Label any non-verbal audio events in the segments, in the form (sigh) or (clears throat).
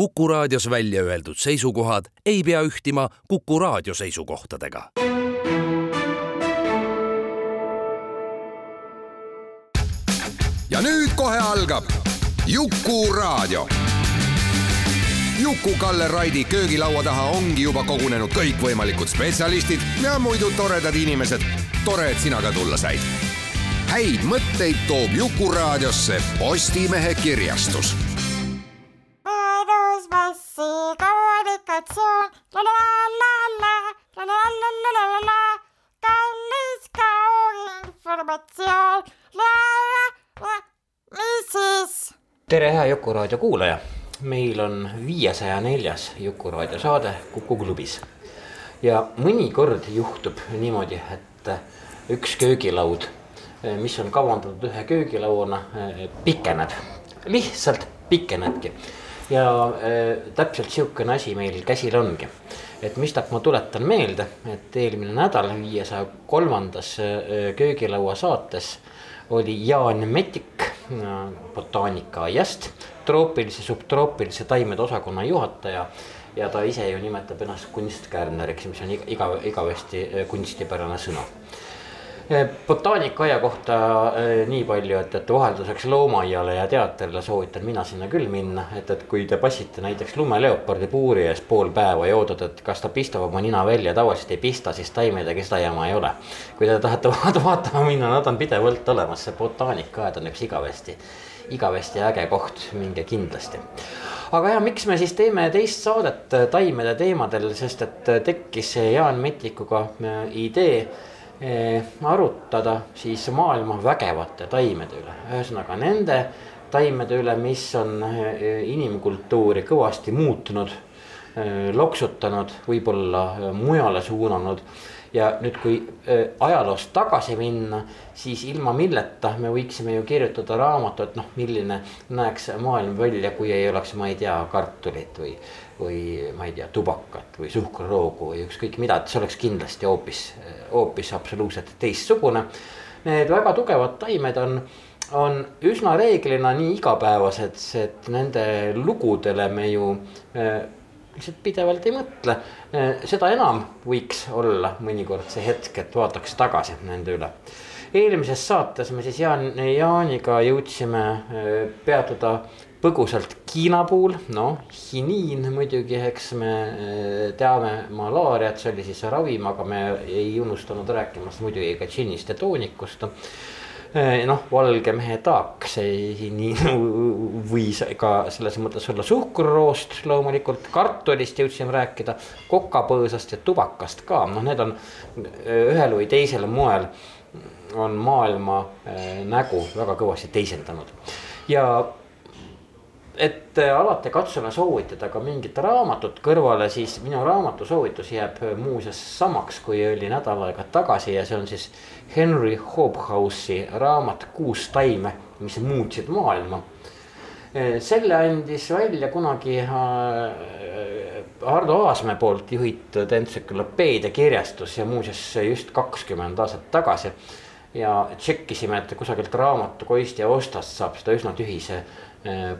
Kuku raadios välja öeldud seisukohad ei pea ühtima Kuku raadio seisukohtadega. ja nüüd kohe algab Jukuraadio. Juku-Kalle Raidi köögilaua taha ongi juba kogunenud kõikvõimalikud spetsialistid ja muidu toredad inimesed. tore, et sina ka tulla said. häid mõtteid toob Jukuraadiosse Postimehe kirjastus Poissmassi kommunikatsioon. la la la la, la la la la la la la. kallis kaugel informatsioon. la la la, mis siis? tere, hea Jukuraadio kuulaja. meil on viiesaja neljas Jukuraadio saade Kuku klubis. ja mõnikord juhtub niimoodi, et üks köögilaud, mis on kavandatud ühe köögilauana, pikeneb lihtsalt pikenebki ja äh, täpselt sihukene asi meil käsil ongi. et mistap ma tuletan meelde, et eelmine nädal viiesaja kolmandas äh, köögilaua saates oli Jaan Metik äh, botaanikaaiast, troopilise, subtroopilise taimede osakonna juhataja. ja ta ise ju nimetab ennast kunstkärneriks, mis on iga, igavesti kunstipärane sõna botaanikaaia kohta eh, nii palju, et, et vahelduseks loomaaiale ja teatrile soovitan mina sinna küll minna, et, et kui te passite näiteks lumeleopardi puuri ees pool päeva ja ootate, et kas ta pistab oma nina välja, tavaliselt ei pista, siis taimedega seda jama ei ole. kui te tahate (laughs) vaatama minna, nad on pidevalt olemas, see botaanikaaed on üks igavesti, igavesti äge koht, minge kindlasti aga ja miks me siis teeme teist saadet taimede teemadel, sest et tekkis Jaan Metikuga äh, idee Eh, arutada siis maailma vägevate taimede üle, ühesõnaga nende taimede üle, mis on inimkultuuri kõvasti muutnud, loksutanud, võib-olla mujale suunanud ja nüüd, kui ajaloos tagasi minna, siis ilma milleta me võiksime ju kirjutada raamatu, et noh, milline näeks maailm välja, kui ei oleks, ma ei tea, kartulit või. Või ma ei tea, tubakat või suhkruroogu või ükskõik mida, et see oleks kindlasti hoopis, hoopis absoluutselt teistsugune. Need väga tugevad taimed on on üsna reeglina nii igapäevased, et nende lugudele me ju lihtsalt pidevalt ei mõtle. Eh, seda enam võiks olla mõnikord see hetk, et vaataks tagasi nende üle. eelmises saates me siis Jaan, Jaaniga jõudsime eh, peatuda põgusalt Kiina puhul, noh, hiniin muidugi, eks me eh, teame malaariat, see oli siis ravim, aga me ei unustanud rääkimast muidugi ka džinnist ja toonikust. Eh, noh, valge mehe taak, see nii võis ka selles mõttes olla suhkruroost loomulikult, kartulist jõudsime rääkida, kokapõõsast ja tubakast ka, noh, need on eh, ühel või teisel moel on maailma nägu väga kõvasti teisendanud. Ja et äh, alati katsume soovitada ka mingit raamatut kõrvale, siis minu raamatu soovitus jääb äh, muuseas samaks, kui oli nädal aega tagasi ja see on siis Henry Hobhouse'i raamat Kuus taime, mis muutsid maailma. Äh, selle andis välja kunagi Hardo Aasmäe poolt juhitud entsüklopeedia kirjastus ja muuseas just kakskümmend aastat tagasi. ja tšekkisime, et kusagilt raamatukoist ja ostast saab seda üsna tühise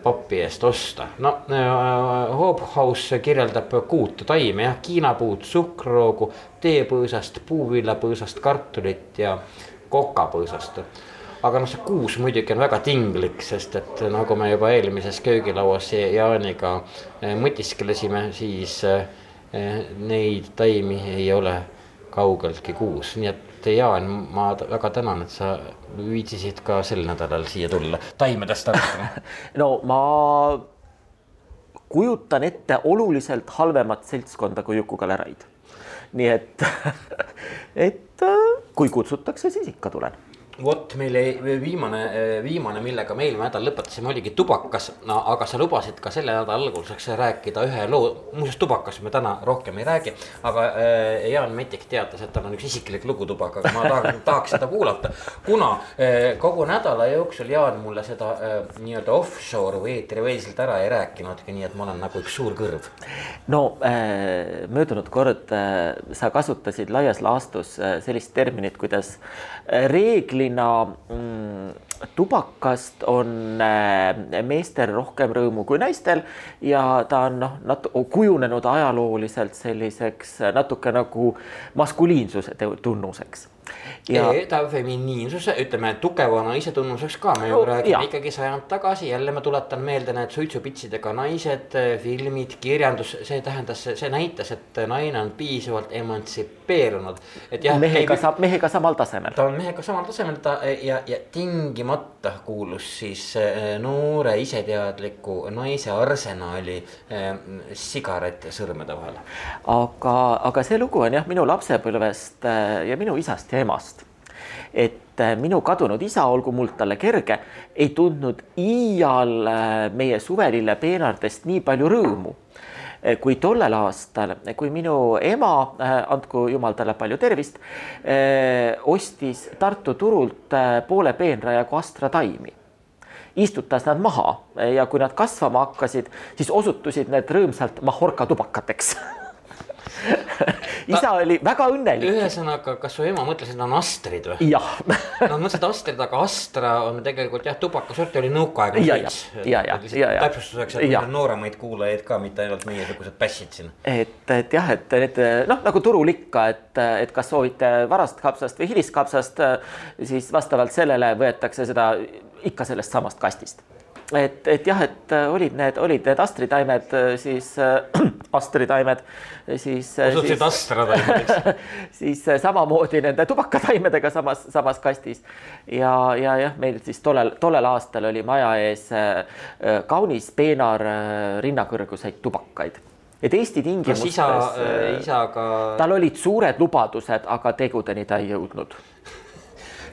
papi eest osta. no äh, Hobhouse kirjeldab kuut taime jah, kiinapuud, suhkruroogu, teepõõsast, puuviljapõõsast, kartulit ja kokapõõsast. aga noh, see kuus muidugi on väga tinglik, sest et nagu me juba eelmises köögilauas Jaaniga äh, mõtisklesime, siis neid taimi ei ole kaugeltki kuus, nii et Jaan, ma väga tänan, et sa viitsisid ka sel nädalal siia tulla taimedest arutama (laughs) no ma kujutan ette oluliselt halvemat seltskonda kui Juku-Kalle Raid. nii et, (laughs) et kui kutsutakse, siis ikka tulen vot meil ei, viimane, viimane, millega me eelmine nädal lõpetasime, oligi tubakas, no aga sa lubasid ka selle nädala alguseks rääkida ühe loo, muuseas tubakas me täna rohkem ei räägi. aga äh, Jaan Metik teatas, et tal on üks isiklik lugu tubakaga, ma tahaks, (laughs) tahaks seda kuulata. kuna äh, kogu nädala jooksul Jaan mulle seda äh, nii-öelda offshore või eetriväliselt ära ei rääkinudki, nii et ma olen nagu üks suur kõrv. no äh, möödunud kord äh, sa kasutasid laias laastus äh, sellist terminit, kuidas reeglina nó um, tubakast on äh, meestel rohkem rõõmu kui naistel ja ta on noh, nat-, kujunenud ajalooliselt selliseks äh, natuke nagu maskuliinsuse tunnuseks. ja ja... ta feminiinsuse, ütleme tugeva naise tunnuseks ka, me ju Oh, räägime ikkagi sajand tagasi, jälle ma tuletan meelde need suitsupitsidega naised, filmid, kirjandus, see tähendas, see näitas, et naine on piisavalt emantsipeerunud. et jah, mehega saab, mehega samal tasemel. ta on mehega samal tasemel, ta ja, ja tingimata kuulus siis äh, noore iseteadliku naise arsenali äh, sigaret sõrmede vahel. aga, aga see lugu on jah minu lapsepõlvest äh, ja minu isast ja emast. et minu kadunud isa, olgu muld talle kerge, ei tundnud iial meie suvelille peenardest nii palju rõõmu kui tollel aastal, kui minu ema, andku jumal talle palju tervist, ostis Tartu turult poole peenrajagu Astra taimi istutas nad maha ja kui nad kasvama hakkasid, siis osutusid need rõõmsalt Mahorka tubakateks (laughs) (laughs) isa oli väga õnnelik. ühesõnaga, kas su ema mõtles, et on Astrid või? jah (laughs) Nad mõtlesid Astrid, aga Astra on tegelikult jah, tubakasort oli nõukaaegne Ja, ja, ja, ja, ja, ja. täpsustuseks, et meil on nooremaid kuulajaid ka, mitte ainult meiesugused pässid siin. et, et jah, et need noh, nagu turul ikka, et, et kas soovite varast kapsast või hiliskapsast, siis vastavalt sellele võetakse seda ikka sellest samast kastist. Et, et jah, et olid need, olid need astritaimed siis äh,, (clears throat) astritaimed siis. osutusid Astra taimedeks. (laughs) siis samamoodi nende tubakataimedega samas, samas kastis. ja, ja jah, meil siis tollel, tollel aastal oli maja ees äh, kaunis peenar äh, rinnakõrguseid tubakaid. et Eesti kas tingimustes. isa äh, isaga? tal olid suured lubadused, aga tegudeni ta ei jõudnud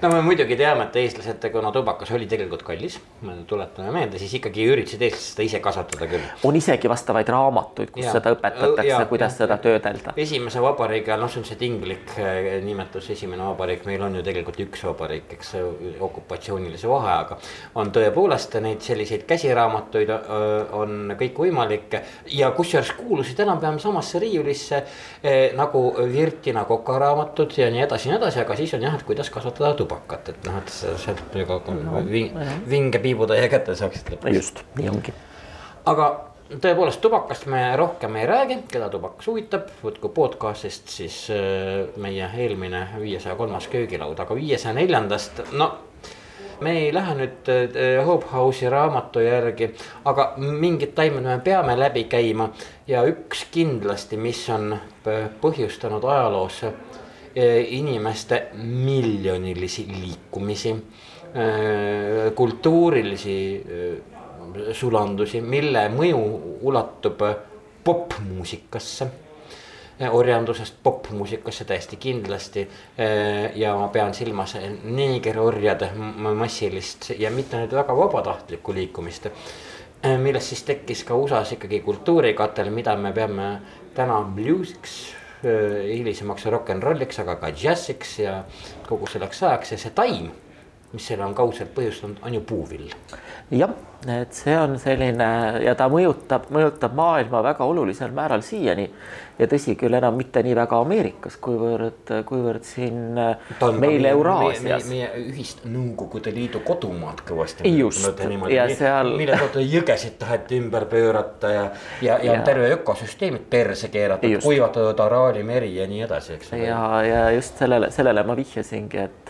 no me muidugi teame, et eestlased, kuna tubakas oli tegelikult kallis, me tuletame meelde, siis ikkagi üritasid eestlased seda ise kasvatada küll. on isegi vastavaid raamatuid, kus Jaa. seda õpetatakse, kuidas jah, seda töödelda. esimese vabariigi ajal, noh, see on see tinglik eh, nimetus, esimene vabariik, meil on ju tegelikult üks vabariik, eks okupatsioonilise vaheajaga. on tõepoolest neid selliseid käsiraamatuid öö, on kõikvõimalikke ja kusjuures kuulusid enam-vähem samasse riiulisse eh, nagu Virtina kokaraamatud ja nii edasi ja nii edasi, aga siis on jah, et kuidas kasvatada tubakat, et noh, et sealt nagu vi- vinge piibutäie kätte saaksid lõpuks just, nii ongi. aga tõepoolest tubakast me rohkem ei räägi, keda tubakas huvitab, võtku podcast'ist siis äh, meie eelmine viiesaja kolmas köögilaud, aga viiesaja neljandast, no. me ei lähe nüüd äh, Hope House'i raamatu järgi, aga mingid taimed me peame läbi käima ja üks kindlasti, mis on p- põhjustanud ajaloos äh, inimeste miljonilisi liikumisi, äh, kultuurilisi äh, sulandusi, mille mõju ulatub popmuusikasse. orjandusest popmuusikasse täiesti kindlasti. ja ma pean silmas neegerorjade massilist ja mitte nüüd väga vabatahtlikku liikumist. millest siis tekkis ka USA-s ikkagi kultuurikatel, mida me peame täna bluesiks hilisemaks rock n rolliks, aga ka džässiks ja kogu selleks ajaks. Ja see taim, mis selle on kaudselt põhjustanud, on ju puuvill jah, et see on selline ja ta mõjutab, mõjutab maailma väga olulisel määral siiani. ja tõsi küll, enam mitte nii väga Ameerikas, kuivõrd, kuivõrd siin meil Euraasias. meie, ühist Nõukogude Liidu kodumaad kõvasti. Just, ja seal- mille kaudu jõgesid taheti ümber pöörata ja, ja, ja, ja terve ökosüsteemid perse keeratud, Just. kuivatatud Araali meri ja nii edasi, eks ja, ja just sellele, sellele ma vihjasingi, et,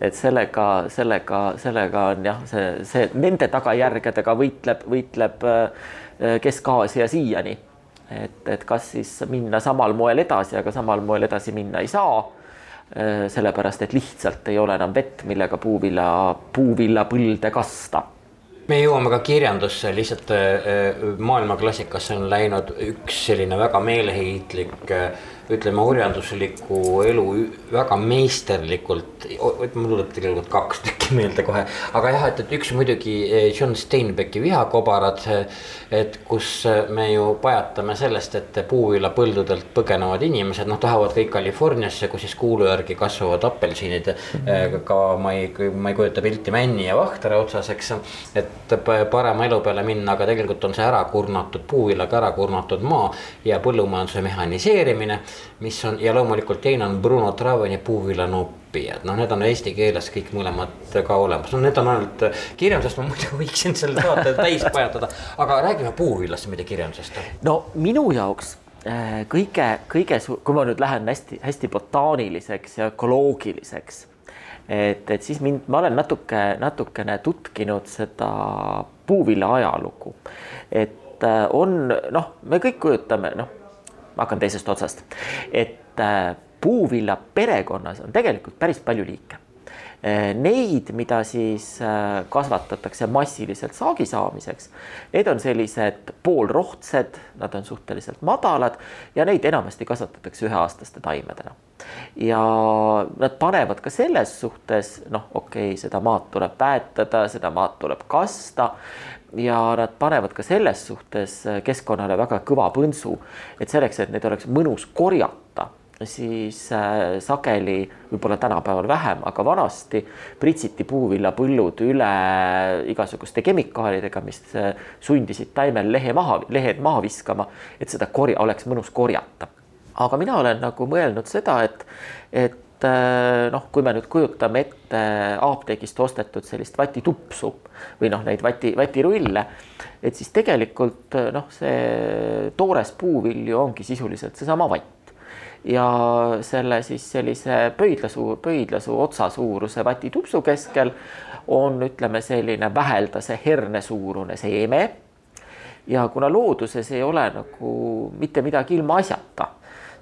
et sellega, sellega, sellega on jah, see, see nende tagajärgedega võitleb, võitleb äh, Kesk-Aasia siiani. et, et kas siis minna samal moel edasi, aga samal moel edasi minna ei saa. sellepärast, et lihtsalt ei ole enam vett, millega puuvilla, puuvillapõlde kasta me jõuame ka kirjandusse, lihtsalt äh, maailmaklassikasse on läinud üks selline väga meeleheitlik, ütleme orjandusliku elu väga meisterlikult, mul tuleb tegelikult kaks tükki meelde kohe. aga jah, et, et üks muidugi eh, John Steinbecki Vihakobarad, et kus me ju pajatame sellest, et puuvillapõldudelt põgenevad inimesed, noh, tahavad kõik Californiasse, kus siis kuulu järgi kasvavad apelsinid mm. -hmm. ka ma ei, ma ei kujuta pilti Männi ja Vahtre otsas, eks, et pa- parema elu peale minna, aga tegelikult on see ära kurnatud, puuvillaga ära kurnatud maa ja põllumajanduse mehhaniseerimine, mis on ja loomulikult teine on Bruno Traveni puuvillano õppijad, noh, need on eesti keeles kõik mõlemad ka olemas, no need on ainult kirjandusest ma muidu (laughs) võiksin selle saate täis pajatada, aga räägime puuvillast, mitte kirjandusest. no minu jaoks äh, kõige, kõige, kui ma nüüd lähen hästi-hästi botaaniliseks ja ökoloogiliseks, et, et siis mind, ma olen natuke, natukene tutkinud seda puuvilla ajalugu. et äh, on noh, me kõik kujutame, noh, ma hakkan teisest otsast, et äh, puuvilla perekonnas on tegelikult päris palju liike. Eh, neid, mida siis eh, kasvatatakse massiliselt saagi saamiseks, need on sellised poolrohtsed, nad on suhteliselt madalad ja neid enamasti kasvatatakse üheaastaste taimedena. ja nad panevad ka selles suhtes, noh, okei okay,, seda maad tuleb väetada, seda maad tuleb kasta ja nad panevad ka selles suhtes keskkonnale väga kõva põntsu, et selleks, et neid oleks mõnus korjata siis äh, sageli, võib-olla tänapäeval vähem, aga vanasti pritsiti puuviljapõllud üle igasuguste kemikaalidega, mis äh, sundisid taimel lehe maha, lehed maha viskama, et seda korja, oleks mõnus korjata. aga mina olen nagu mõelnud seda, et, et äh, noh, kui me nüüd kujutame ette apteegist ostetud sellist vatitupsu või noh, neid vati, vatirulle, et siis tegelikult noh, see toores puuvilju ongi sisuliselt seesama vatt ja selle siis sellise pöidlasuu, pöidlasuu otsa suuruse vatitupsu keskel on, ütleme, selline väheldase herne suurune seeme. ja kuna looduses ei ole nagu mitte midagi ilmaasjata,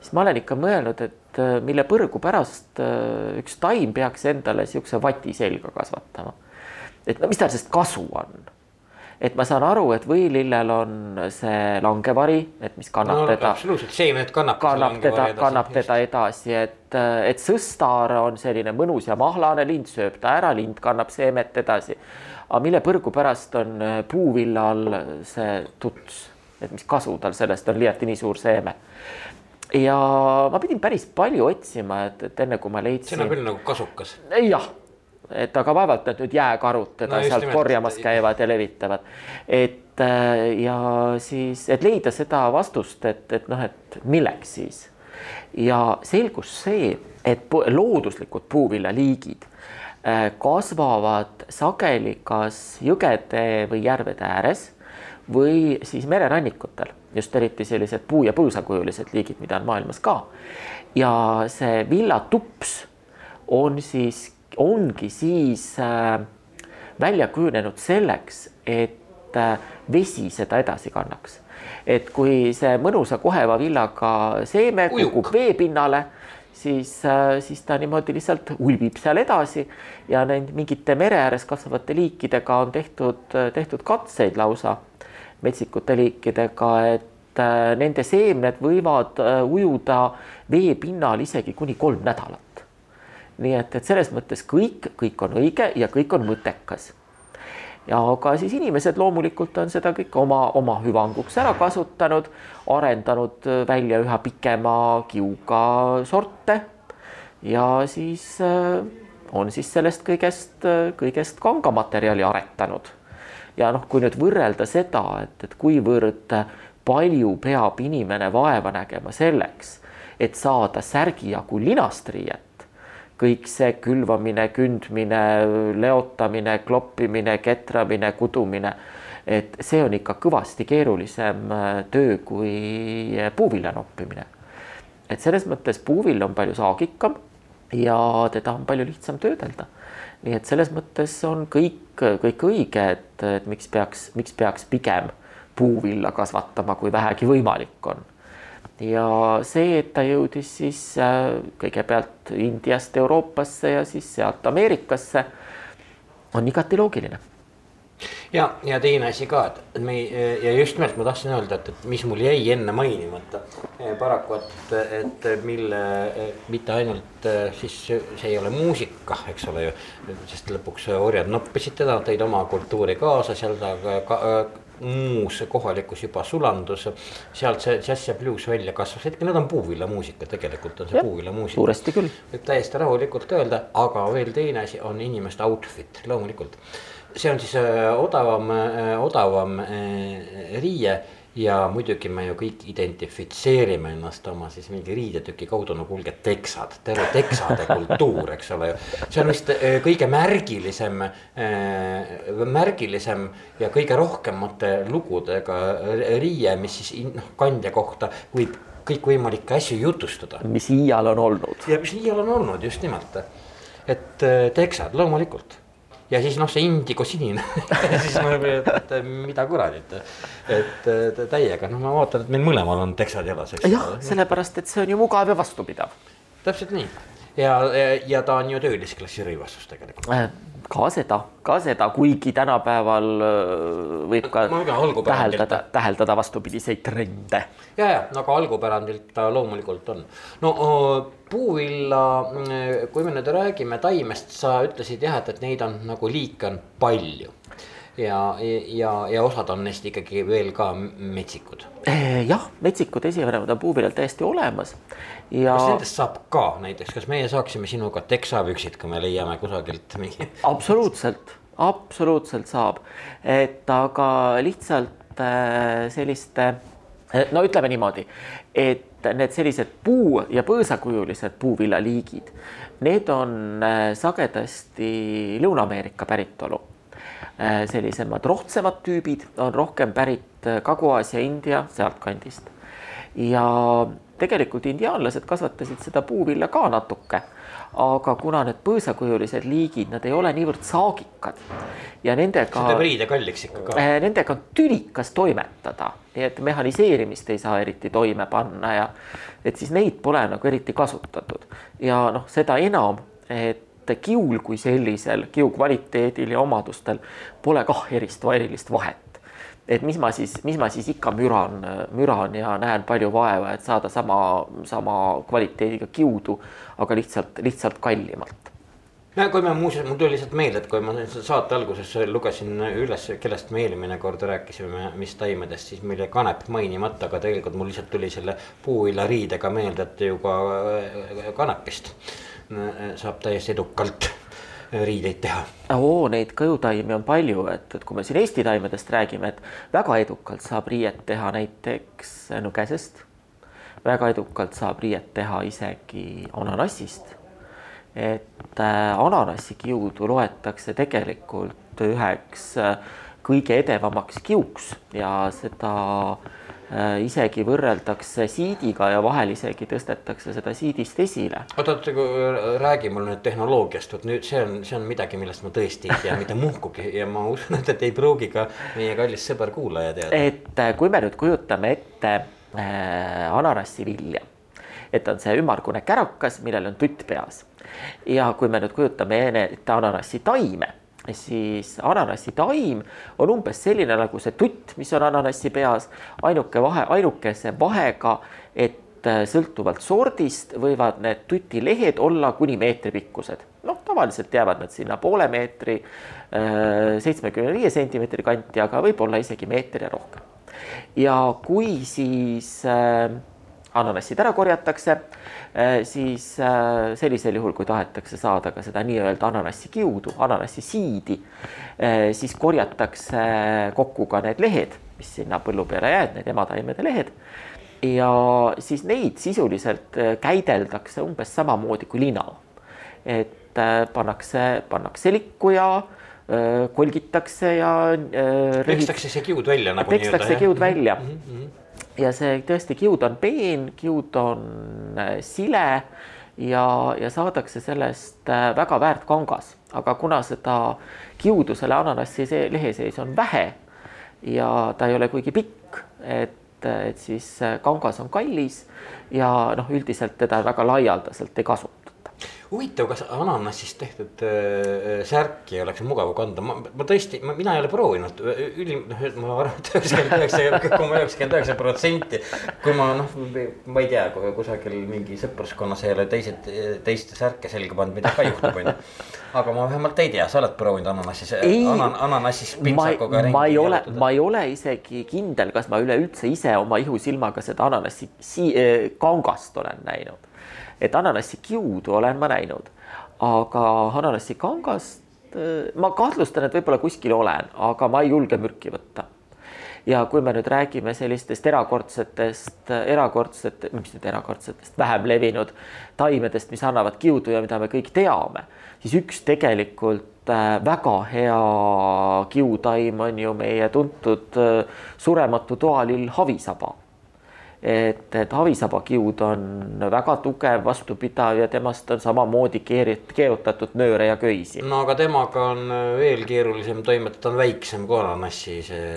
siis ma olen ikka mõelnud, et äh, mille põrgu pärast äh, üks taim peaks endale niisuguse vati selga kasvatama. et no mis tal sellest kasu on et ma saan aru, et võilillel on see langevari, et mis kannab no, teda. absoluutselt, seemned kannab. kannab teda, kannab teda edasi, et, et sõstar on selline mõnus ja mahlane, lind sööb ta ära, lind kannab seemet edasi. aga mille põrgu pärast on äh, puuvillal see tuts, et mis kasu tal sellest on, liiati nii suur seeme ja ma pidin päris palju otsima, et, et enne kui ma leidsin. see on küll nagu kasukas. jah et aga vaevalt nad nüüd jääkarud teda no, sealt korjamas käivad ja levitavad. et äh, ja siis, et leida seda vastust, et, et noh, et milleks siis. ja selgus see, et looduslikud puuviljaliigid äh, kasvavad sageli kas jõgede või järvede ääres või siis mererannikutel, just eriti sellised puu- ja põõsakujulised liigid, mida on maailmas ka. ja see villatups on siis ongi siis äh, välja kujunenud selleks, et äh, vesi seda edasi kannaks. et kui see mõnusa koheva villaga seeme kukub veepinnale, siis, äh, siis ta niimoodi lihtsalt ulbib seal edasi ja neid mingite mere ääres kasvavate liikidega on tehtud, tehtud katseid lausa metsikute liikidega, et nende seemned võivad ujuda veepinnal isegi kuni kolm nädalat nii et, et selles mõttes kõik, kõik on õige ja kõik on mõttekas. ja aga siis inimesed loomulikult on seda kõike oma, oma hüvanguks ära kasutanud, arendanud välja üha pikema kiuga sorte. ja siis äh, on siis sellest kõigest, kõigest kangamaterjali aretanud. ja noh, kui nüüd võrrelda seda, et, et kuivõrd palju peab inimene vaeva nägema selleks, et saada särgi jagu linastriiet, kõik see külvamine, kündmine, leotamine, kloppimine, ketramine, kudumine, et see on ikka kõvasti keerulisem äh, töö kui puuvilja noppimine. et selles mõttes puuvill on palju saagikam ja teda on palju lihtsam töödelda. nii et selles mõttes on kõik, kõik õige, et, et miks peaks, miks peaks pigem puuvilla kasvatama, kui vähegi võimalik on ja see, et ta jõudis siis äh, kõigepealt Indiast Euroopasse ja siis sealt Ameerikasse, on igati loogiline ja, ja teine asi ka, et me ja just nimelt ma tahtsin öelda, et, et mis mul jäi enne mainimata eh, paraku, et, et mille mitte ainult eh, siis see ei ole muusika, eks ole ju. sest lõpuks orjad noppisid teda, tõid oma kultuuri kaasa, seal ta ka, ka muus kohalikus juba sulandus. sealt see džäss ja bluus välja kasvas, hetkel need on puuvillamuusika, tegelikult on see puuvillamuusika. suuresti küll. võib täiesti rahulikult öelda, aga veel teine asi on inimeste outfit, loomulikult. see on siis äh, odavam äh,, odavam äh, riie ja muidugi me ju kõik identifitseerime ennast oma siis mingi riidetüki kaudu, no kuulge, teksad, terve teksade kultuur, eks ole ju. see on vist eh, kõige märgilisem, eh, märgilisem ja kõige rohkemate lugudega riie, mis siis noh, kandja kohta võib kõikvõimalikke asju jutustada. mis iial on olnud. ja mis iial on olnud, just nimelt. et eh, teksad loomulikult ja siis noh, see indigo sinine (laughs) siis nagu, et, et mida kuradit, et, et täiega, noh, ma vaatan, et meil mõlemal on teksad jalas, eks. jah, sellepärast, et see on ju mugav ja vastupidav. täpselt nii ja, ja, ta on ju töölisklassi rõivastus tegelikult äh, ka seda, ka seda, kuigi tänapäeval äh, võib ka täheldada, täheldada vastupidiseid trende. ja, ja aga algupärandilt ta loomulikult on. no puuvilla, mm, kui me nüüd räägime taimest, sa ütlesid jah, et, et neid on nagu liike on palju ja, ja, ja osad on neist ikkagi veel ka metsikud. Jah, metsikud esivanemad on puuviljal täiesti olemas ja. kas nendest saab ka näiteks, kas meie saaksime sinuga teksapüksid, kui me leiame kusagilt mingi? absoluutselt, absoluutselt saab, et aga lihtsalt äh, selliste, äh, no ütleme niimoodi, et need sellised puu ja põõsakujulised puuviljaliigid, need on äh, sagedasti Lõuna-Ameerika päritolu sellisemad rohtsemad tüübid on rohkem pärit Kagu-Aasia, India sealtkandist ja tegelikult indiaanlased kasvatasid seda puuvilja ka natuke, aga kuna need põõsakujulised liigid, nad ei ole niivõrd saagikad ja nendega. see teeb riide kalliks ikka ka. Eh, nendega on tülikas toimetada, nii et mehhaniseerimist ei saa eriti toime panna ja et siis neid pole nagu eriti kasutatud ja noh, seda enam, et kiul kui sellisel, kiu kvaliteedil ja omadustel pole kah erist, erilist vahet et mis ma siis, mis ma siis ikka müran, müran ja näen palju vaeva, et saada sama, sama kvaliteediga kiudu, aga lihtsalt, lihtsalt kallimalt. no kui me muuseas, mul tuli lihtsalt meelde, et kui ma saate alguses lugesin üles, kellest me eelmine kord rääkisime, mis taimedest, siis meil jäi kanep mainimata, aga tegelikult mul lihtsalt tuli selle puuviljariidega meelde, et ju ka kanepist saab täiesti edukalt riideid teha? oo, neid kõjutaimi on palju, et, et kui me siin Eesti taimedest räägime, et väga edukalt saab riiet teha näiteks nugesest. väga edukalt saab riiet teha isegi ananassist. et äh, ananassi kiudu loetakse tegelikult üheks äh, kõige edevamaks kiuks ja seda Äh, isegi võrreldakse siidiga ja vahel isegi tõstetakse seda siidist esile. oota, oota, räägi mulle nüüd tehnoloogiast, vot nüüd see on, see on midagi, millest ma tõesti ei tea mitte muhkugi ja ma usun, et, et ei pruugi ka meie kallis sõber kuulaja teada. et äh, kui me nüüd kujutame ette äh, ananassivilja, et on see ümmargune kärakas, millel on tutt peas ja kui me nüüd kujutame ette ananassi taime siis ananassi taim on umbes selline nagu see tutt, mis on ananassi peas, ainuke vahe, ainukese vahega, et äh, sõltuvalt sordist võivad need tutilehed olla kuni meetri pikkused. noh, tavaliselt jäävad nad sinna poole meetri, äh, seitsmekümne viie sentimeetri kanti, aga võib-olla isegi meeter ja rohkem. ja kui siis äh, ananassid ära korjatakse Äh, siis äh, sellisel juhul, kui tahetakse saada ka seda nii-öelda ananassi kiudu, ananassi siidi, äh, siis korjatakse kokku ka need lehed, mis sinna põllu peale jäävad, need emataimede lehed. ja siis neid sisuliselt käideldakse umbes samamoodi kui lina. et pannakse, pannakse likku ja kolgitakse ja. pekstakse see kiud välja nagu. pekstakse kiud välja mm. -hmm ja see tõesti, kiud on peen, kiud on äh, sile ja, ja saadakse sellest äh, väga väärt kangas, aga kuna seda kiudu selle ananassi see lehe sees on vähe ja ta ei ole kuigi pikk, et, et siis äh, kangas on kallis ja noh, üldiselt teda väga laialdaselt ei kasutata huvitav, kas ananassist tehtud äh, särki oleks mugav kanda, ma, ma tõesti, mina ei ole proovinud, ülim, noh, ma arvan, et üheksakümmend üheksa koma üheksakümmend üheksa protsenti. kui ma noh, ma ei tea, kusagil mingi sõpruskonnas ei ole teised, teiste särke selga pannud, mida ka juhtub, onju. aga ma vähemalt ei tea, sa oled proovinud ananassis, anan, ananassis pintsakuga ringi. ma ei ole, ma ei ole isegi kindel, kas ma üleüldse ise oma ihusilmaga seda ananassi si kangast olen näinud et ananassi kiudu olen ma näinud, aga ananassi kangast äh, ma kahtlustan, et võib-olla kuskil olen, aga ma ei julge mürki võtta. ja kui me nüüd räägime sellistest erakordsetest, erakordset, mis nüüd erakordsetest, vähem levinud taimedest, mis annavad kiudu ja mida me kõik teame, siis üks tegelikult äh, väga hea kiutaim on ju meie tuntud äh, surematu toalill havisaba et, et havisabakiud on väga tugev, vastupidav ja temast on samamoodi keerit-, keerutatud nööre ja köisi. no aga temaga on veel keerulisem toimetada, ta on väiksem kui ananassi, see.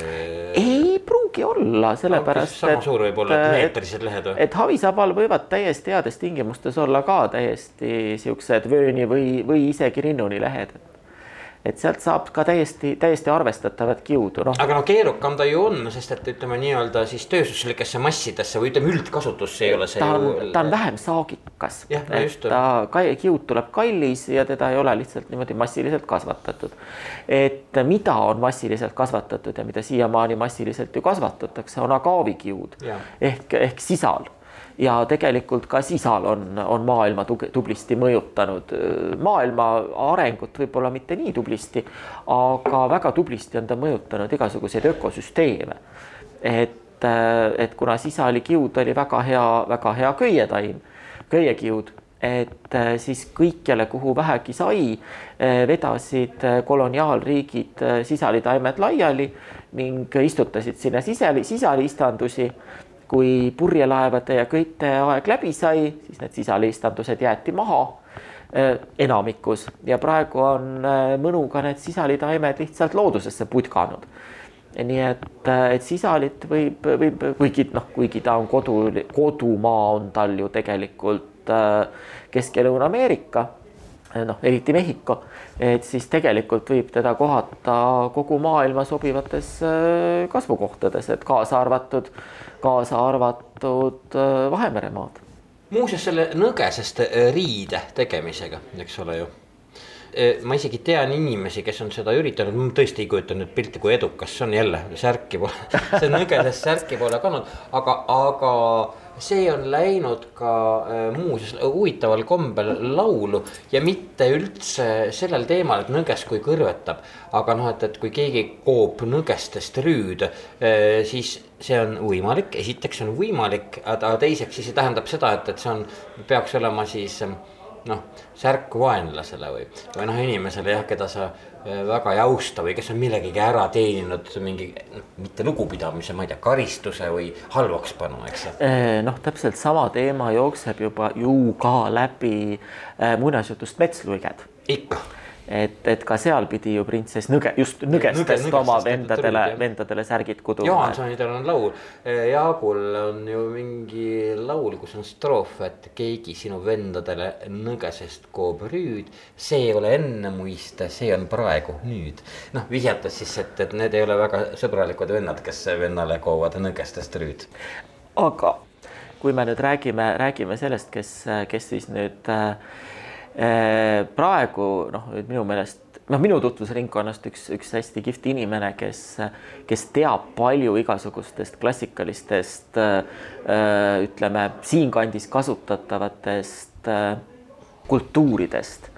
ei pruugi olla, sellepärast no,. sama suur võib olla, et meetrised lehed või? et havisabal võivad täiesti heades tingimustes olla ka täiesti siuksed vööni või, või isegi rinnuni lehed et sealt saab ka täiesti, täiesti arvestatavat kiudu, noh. aga no keerukam ta ju on, sest et ütleme nii-öelda siis tööstuslikesse massidesse või ütleme üldkasutusse ei ole see ta on ju. ta on vähem saagikas. No et ta, kiud tuleb kallis ja teda ei ole lihtsalt niimoodi massiliselt kasvatatud. et mida on massiliselt kasvatatud ja mida siiamaani massiliselt ju kasvatatakse, on agaavikiud ehk, ehk sisal ja tegelikult ka sisal on, on maailma tublisti mõjutanud. maailma arengut võib-olla mitte nii tublisti, aga väga tublisti on ta mõjutanud igasuguseid ökosüsteeme. et, et kuna sisalikiud oli väga hea, väga hea köietaim, köiekiud et siis kõikjale, kuhu vähegi sai, vedasid koloniaalriigid sisalitaimed laiali ning istutasid sinna sisali, sisaliistandusi kui purjelaevade ja köite aeg läbi sai, siis need sisalistandused jäeti maha äh, enamikus ja praegu on äh, mõnuga need sisalitaimed lihtsalt loodusesse putkanud. nii et, äh, et sisalit võib, võib, kuigi noh, kuigi ta on kodu, kodumaa on tal ju tegelikult Kesk- ja Lõuna-Ameerika noh, eriti Mehhiko, et siis tegelikult võib teda kohata kogu maailma sobivates kasvukohtades, et kaasa arvatud äh, kaasa arvatud äh, Vahemere maad. muuseas, selle nõgesest äh, riide tegemisega, eks ole ju. Äh, ma isegi tean inimesi, kes on seda üritanud, ma tõesti ei kujuta nüüd pilti, kui edukas see on jälle, särki pole, (laughs) see nõgesest särki pole kandnud, aga, aga see on läinud ka äh, muuseas huvitaval kombel laulu ja mitte üldse sellel teemal, et nõges kui kõrvetab. aga noh, et, et kui keegi koob nõgestest rüüd, äh, siis see on võimalik, esiteks on võimalik, aga teiseks siis see tähendab seda, et, et see on, peaks olema siis noh, särk vaenlasele või, või noh, inimesele jah, keda sa äh, väga ei austa või kes on millegagi ära teeninud mingi noh, mitte lugupidamise, ma ei tea, karistuse või halvakspanu, eks. Äh, noh, täpselt sama teema jookseb juba ju ka läbi äh, muinasjutust Metsluiged. ikka et, et ka seal pidi ju printsess Nõge, just nõgestest Nõge, oma vendadele, vendadele särgid kuduma. Johansonidel on laul, Jaagul on ju mingi laul, kus on stroof, et keegi sinu vendadele nõgesest koob rüüd. see ei ole enne muiste, see on praegu nüüd. noh, vihjates siis, et, et need ei ole väga sõbralikud vennad, kes vennale koovad nõgestest rüüd. aga kui me nüüd räägime, räägime sellest, kes, kes siis nüüd Äh, praegu noh, minu meelest noh, minu tutvusringkonnast üks, üks hästi kihvt inimene, kes, kes teab palju igasugustest klassikalistest äh, ütleme siinkandis kasutatavatest äh, kultuuridest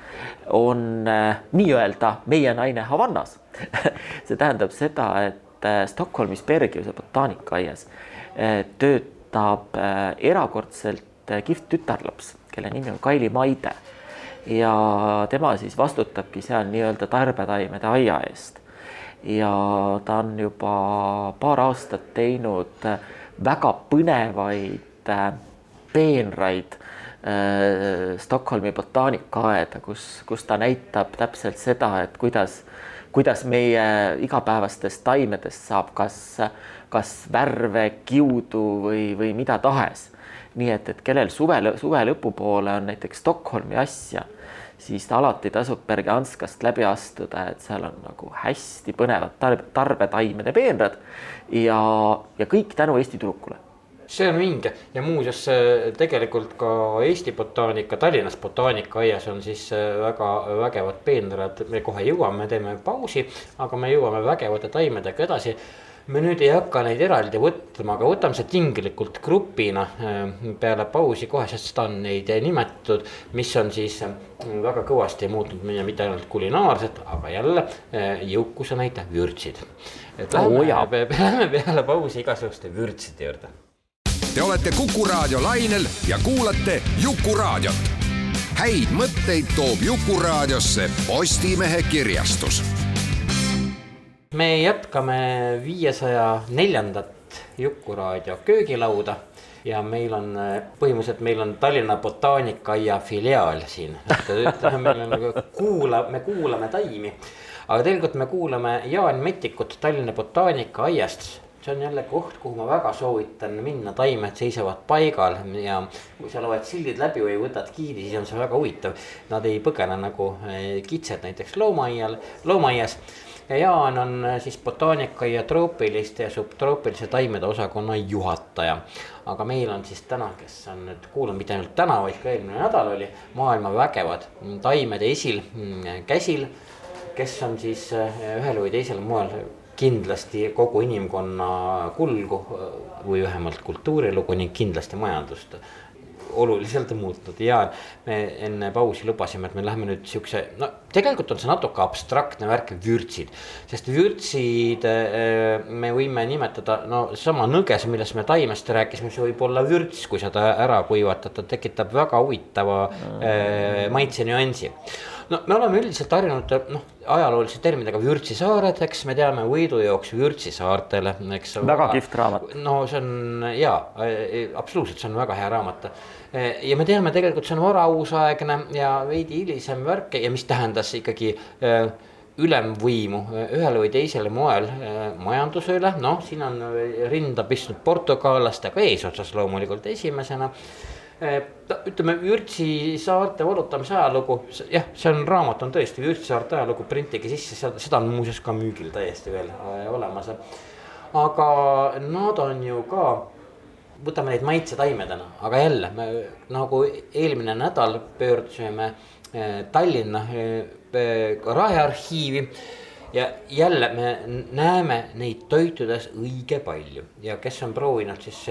on nii-öelda meie naine Havannas. (laughs) See tähendab seda, et Stockholmis Bergiuse botaanikaaias töötab erakordselt kihvt tütarlaps, kelle nimi on Kaili Maide ja tema siis vastutabki seal nii-öelda tarbetaimede aia eest. ja ta on juba paar aastat teinud väga põnevaid äh, peenraid äh, Stockholmi botaanikaaeda, kus, kus ta näitab täpselt seda, et kuidas, kuidas meie igapäevastest taimedest saab kas, kas värve, kiudu või, või mida tahes nii et, et kellel suve, suve lõpupoole on näiteks Stockholmi asja, siis alati tasub Berganskast läbi astuda, et seal on nagu hästi põnevad tarbe, tarbetaimede peenrad ja, ja kõik tänu Eesti tüdrukule see on vinge. Ja muuseas tegelikult ka Eesti botaanika, Tallinnas botaanikaaias on siis äh, väga vägevad peenrad, me kohe jõuame, teeme pausi, aga me jõuame vägevate taimedega edasi me nüüd ei hakka neid eraldi võtma, aga võtame see tinglikult grupina äh, peale pausi kohe, sest seda on neid nimetatud, mis on siis äh, väga kõvasti muutnud meie mitte ainult kulinaarset, aga jälle äh, jõukuse näite, vürtsid. et lähme pe- pe- (laughs) lähme peale pausi igasuguste vürtside juurde Te olete Kuku Raadio lainel ja kuulate Jukuraadiot. häid mõtteid toob Jukuraadiosse Postimehe kirjastus me jätkame viiesaja neljandat Jukuraadio köögilauda ja meil on äh, põhimõtteliselt, meil on Tallinna botaanikaaia filiaal siin. meil on nagu kuula, me kuulame taimi, aga tegelikult me kuulame Jaan Metikut Tallinna botaanikaaiast. See on jälle koht, kuhu ma väga soovitan minna, taimed seisavad paigal ja kui sa loed sildid läbi või võtad giidi, siis on see väga huvitav. Nad ei põgene nagu äh, kitsed näiteks loomaaial, loomaaias ja Jaan on äh, siis botaanika ja troopiliste ja subtroopilise taimede osakonna juhataja. aga meil on siis täna, kes on nüüd kuulnud, mitte ainult täna, vaid ka eelmine nädal oli maailma vägevad taimede esil mm, käsil. kes on siis äh, ühel või teisel moel kindlasti kogu inimkonna kulgu või vähemalt kultuurilugu ning kindlasti majandust oluliselt muutnud ja me enne pausi lubasime, et me läheme nüüd siukse, no tegelikult on see natuke abstraktne värk, vürtsid. sest vürtsid äh, me võime nimetada, no sama nõges, millest me taimest rääkisime, see võib olla vürts, kui seda ära kuivatada, ta tekitab väga huvitava äh, maitsenüansi no me oleme üldiselt harjunud noh, ajaloolise terminiga vürtsisaared, eks me teame võidujooks vürtsisaartele, eks. Väga kihvt raamat. no see on jaa, absoluutselt, see on väga hea raamat. ja me teame tegelikult, see on varauusaegne ja veidi hilisem värk ja mis tähendas ikkagi äh, ülemvõimu äh, ühel või teisel moel majanduse üle, noh, siin on rinda pistnud portugallastega eesotsas loomulikult esimesena ütleme Vürtsi saarte valutamise ajalugu, jah, see on raamat on tõesti Vürtsi saarte ajalugu, printige sisse, seda, on muuseas ka müügil täiesti veel äh, olemas. aga nad on ju ka, võtame neid maitsetaimedena, aga jälle me nagu eelmine nädal pöördusime äh, Tallinna raearhiivi ja jälle me näeme neid toitudes õige palju ja kes on proovinud siis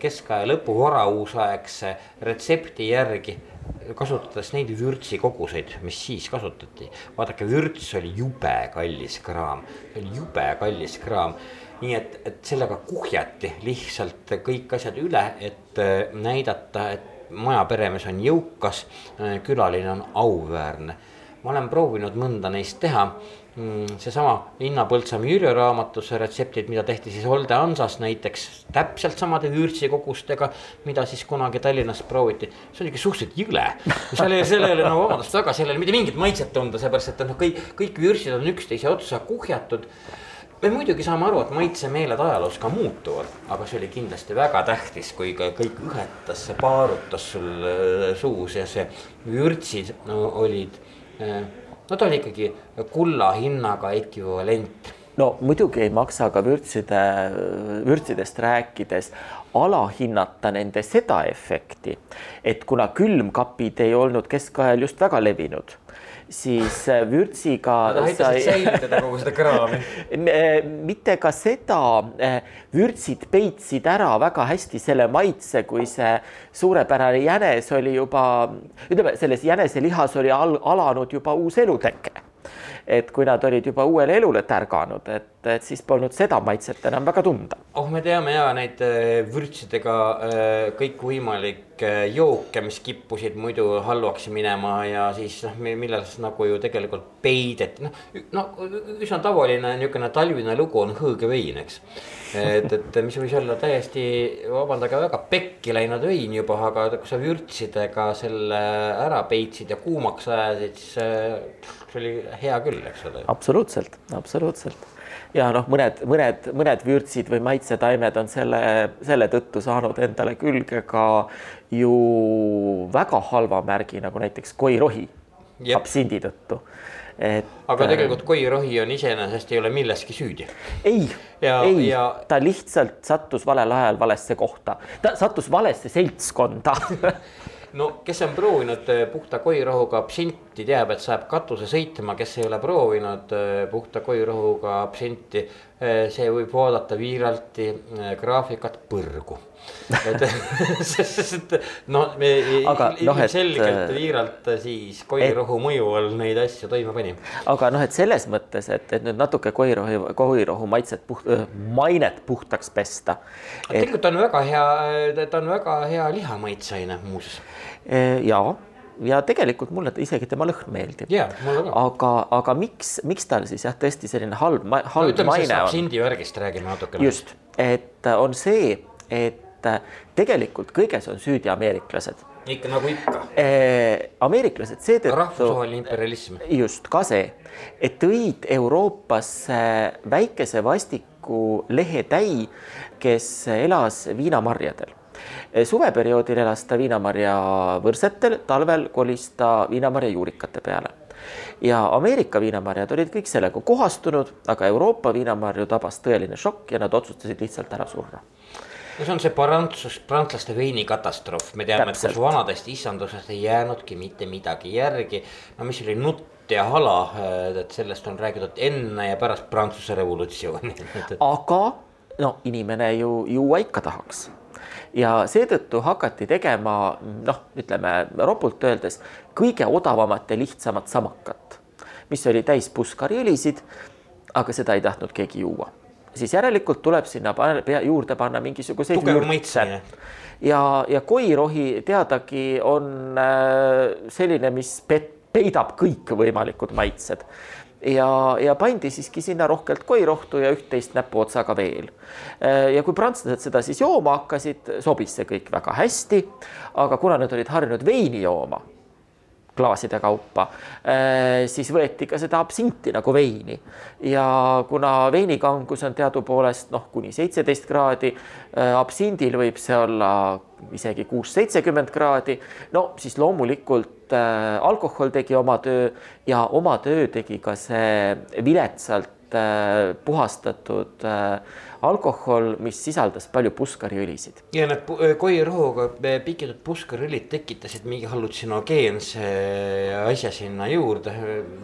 keskaja lõpu varauusaegse retsepti järgi kasutades neid vürtsikoguseid, mis siis kasutati. vaadake, vürts oli jube kallis kraam, see oli jube kallis kraam. nii et, et sellega kuhjati lihtsalt kõik asjad üle, et näidata, et majaperemees on jõukas, külaline on auväärne. ma olen proovinud mõnda neist teha seesama Inna Põltsamaa Jürje raamatus retseptid, mida tehti siis Olde Hansas näiteks täpselt samade vürtsikogustega, mida siis kunagi Tallinnas prooviti. see oli ikka suhteliselt jõle, seal ei, seal ei ole no vabandust väga, ole mitte mingit maitset tunda, seepärast et noh, kõik, kõik vürtsid on üksteise otsa kuhjatud. me muidugi saame aru, et maitsemeeled ajaloos ka muutuvad, aga see oli kindlasti väga tähtis, kui ka kõik õhetas, see paarutas sul äh, suus ja see vürtsid no, olid äh, no ta oli ikkagi kulla hinnaga ekvivalent. no muidugi ei maksa ka vürtside, vürtsidest rääkides alahinnata nende seda efekti, et kuna külmkapid ei olnud keskajal just väga levinud, siis vürtsiga. Nad aitasid säilitada kogu seda kraami. (laughs) mitte ka seda, vürtsid peitsid ära väga hästi selle maitse, kui see suurepärane jänes oli juba, ütleme, selles jäneselihas oli al alanud juba uus eluteke et kui nad olid juba uuele elule tärganud, et, et siis polnud seda maitset enam väga tunda. oh, me teame ja neid vürtsidega kõikvõimalikke jooke, mis kippusid muidu halvaks minema ja siis noh, milles nagu ju tegelikult peideti, noh, no üsna tavaline niisugune talvine lugu on hõõgevein, eks. et, et mis võis olla täiesti, vabandage väga, pekki läinud vein juba, aga kui sa vürtsidega selle ära peitsid ja kuumaks ajasid, siis see oli hea küll, eks ole. absoluutselt, absoluutselt ja noh, mõned, mõned, mõned vürtsid või maitsetaimed on selle, selle tõttu saanud endale külge ka ju väga halva märgi, nagu näiteks koirohi absindi tõttu. et. aga tegelikult koirohi on iseenesest ei ole milleski süüdi. ei, ei ja..., ta lihtsalt sattus valel ajal valesse kohta, ta sattus valesse seltskonda (laughs) no kes on proovinud puhta koirohuga absinti, teab, et saab katuse sõitma, kes ei ole proovinud puhta koirohuga absinti, see võib vaadata viiralti graafikat põrgu et (laughs) sest no me Aga noh, et- ilmselgelt Viiralt siis koirirohu mõju all neid asju toime pani. aga noh, et selles mõttes, et, et nüüd natuke koirohu, koirohu maitset puht, mainet puhtaks pesta. tegelikult on väga hea, ta on väga hea lihamaitseaine muuseas. eh, ja, ja tegelikult mulle isegi tema lõhn meeldib. ka. aga, aga miks, miks tal siis jah, tõesti selline halb, no halb ütleme sellest maine on? absindi värgist räägime natukene. just, et on see, et tegelikult kõiges on süüdi ameeriklased. ikka nagu ikka, ameeriklased seetõttu rahvusvaheline imperialism. just ka see, et tõid Euroopasse väikese vastiku lehetäi, kes elas viinamarjadel. suveperioodil elas ta viinamarja võrsetel, talvel kolis ta viinamarja juurikate peale. ja Ameerika viinamarjad olid kõik sellega kohastunud, aga Euroopa viinamarju tabas tõeline šokk ja nad otsustasid lihtsalt ära surra no see on see prantsus, prantslaste veinikatastroof, me teame, et kus vanadest isandusest ei jäänudki mitte midagi järgi. no mis oli nutt ja hala, et sellest on räägitud enne ja pärast Prantsuse revolutsiooni (laughs) aga no inimene ju juua ikka tahaks ja seetõttu hakati tegema noh, ütleme ropult öeldes kõige odavamat ja lihtsamat samakat, mis oli täis puskariõlisid. aga seda ei tahtnud keegi juua, siis järelikult tuleb sinna pane- pea- juurde panna mingisuguseid maitsemine. ja, ja koirohi teadagi on äh, selline, mis pet- peidab kõikvõimalikud maitsed ja, ja pandi siiski sinna rohkelt koirohtu ja üht-teist näpuotsaga veel. ja kui prantslased seda siis jooma hakkasid, sobis see kõik väga hästi. aga kuna nad olid harjunud veini jooma klaaside kaupa, siis võeti ka seda absinti nagu veini. Ja kuna veinikangus on teadupoolest noh, kuni seitseteist kraadi, absindil võib see olla isegi kuus, seitsekümmend kraadi, no siis loomulikult äh, alkohol tegi oma töö ja oma töö tegi ka see viletsalt äh, puhastatud äh, alkohol, mis sisaldas palju puskariõlisid. ja need pu- koirohuga pikitud puskariõlid tekitasid mingi hallutsinogeense asja sinna juurde,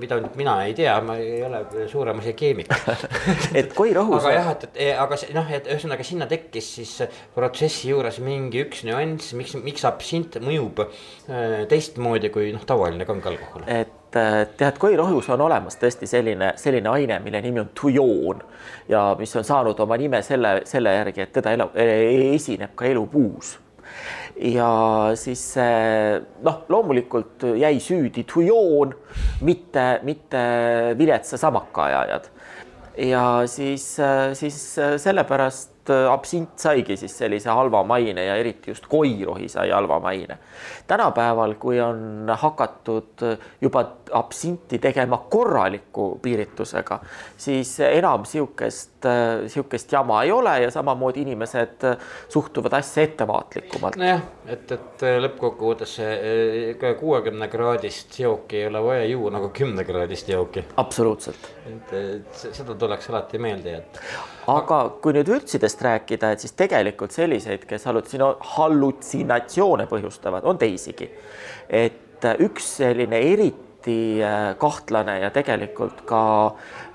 mida nüüd mina ei tea, ma ei ole suurem asi keemik (laughs) et koirohus aga jah, et, et aga see noh, et ühesõnaga sinna tekkis siis protsessi juures mingi üks nüanss, miks, miks absint mõjub äh, teistmoodi kui noh, tavaline kange alkohol. et äh, tead, koirohus on olemas tõesti selline, selline aine, mille nimi on tujoon ja mis on saanud oma nime selle, selle järgi, et teda elu, esineb ka elupuus ja siis äh, noh, loomulikult jäi süüdi tujoon, mitte, mitte viletsa samaka ajajad. ja siis, siis sellepärast absint saigi siis sellise halva maine ja eriti just koirohi sai halva maine. Tänapäeval, kui on hakatud juba absinti tegema korraliku piiritusega, siis enam sihukest, sihukest jama ei ole ja samamoodi inimesed suhtuvad asja ettevaatlikumalt. nojah, et, et lõppkokkuvõttes see kuuekümne kraadist jooki ei ole vaja juua nagu kümne kraadist jooki. absoluutselt. et, et seda tuleks alati meelde jätta. aga kui nüüd vürtsidest rääkida, et siis tegelikult selliseid, kes hallutsinatsioone põhjustavad, on teisigi. et üks selline eriti äh, kahtlane ja tegelikult ka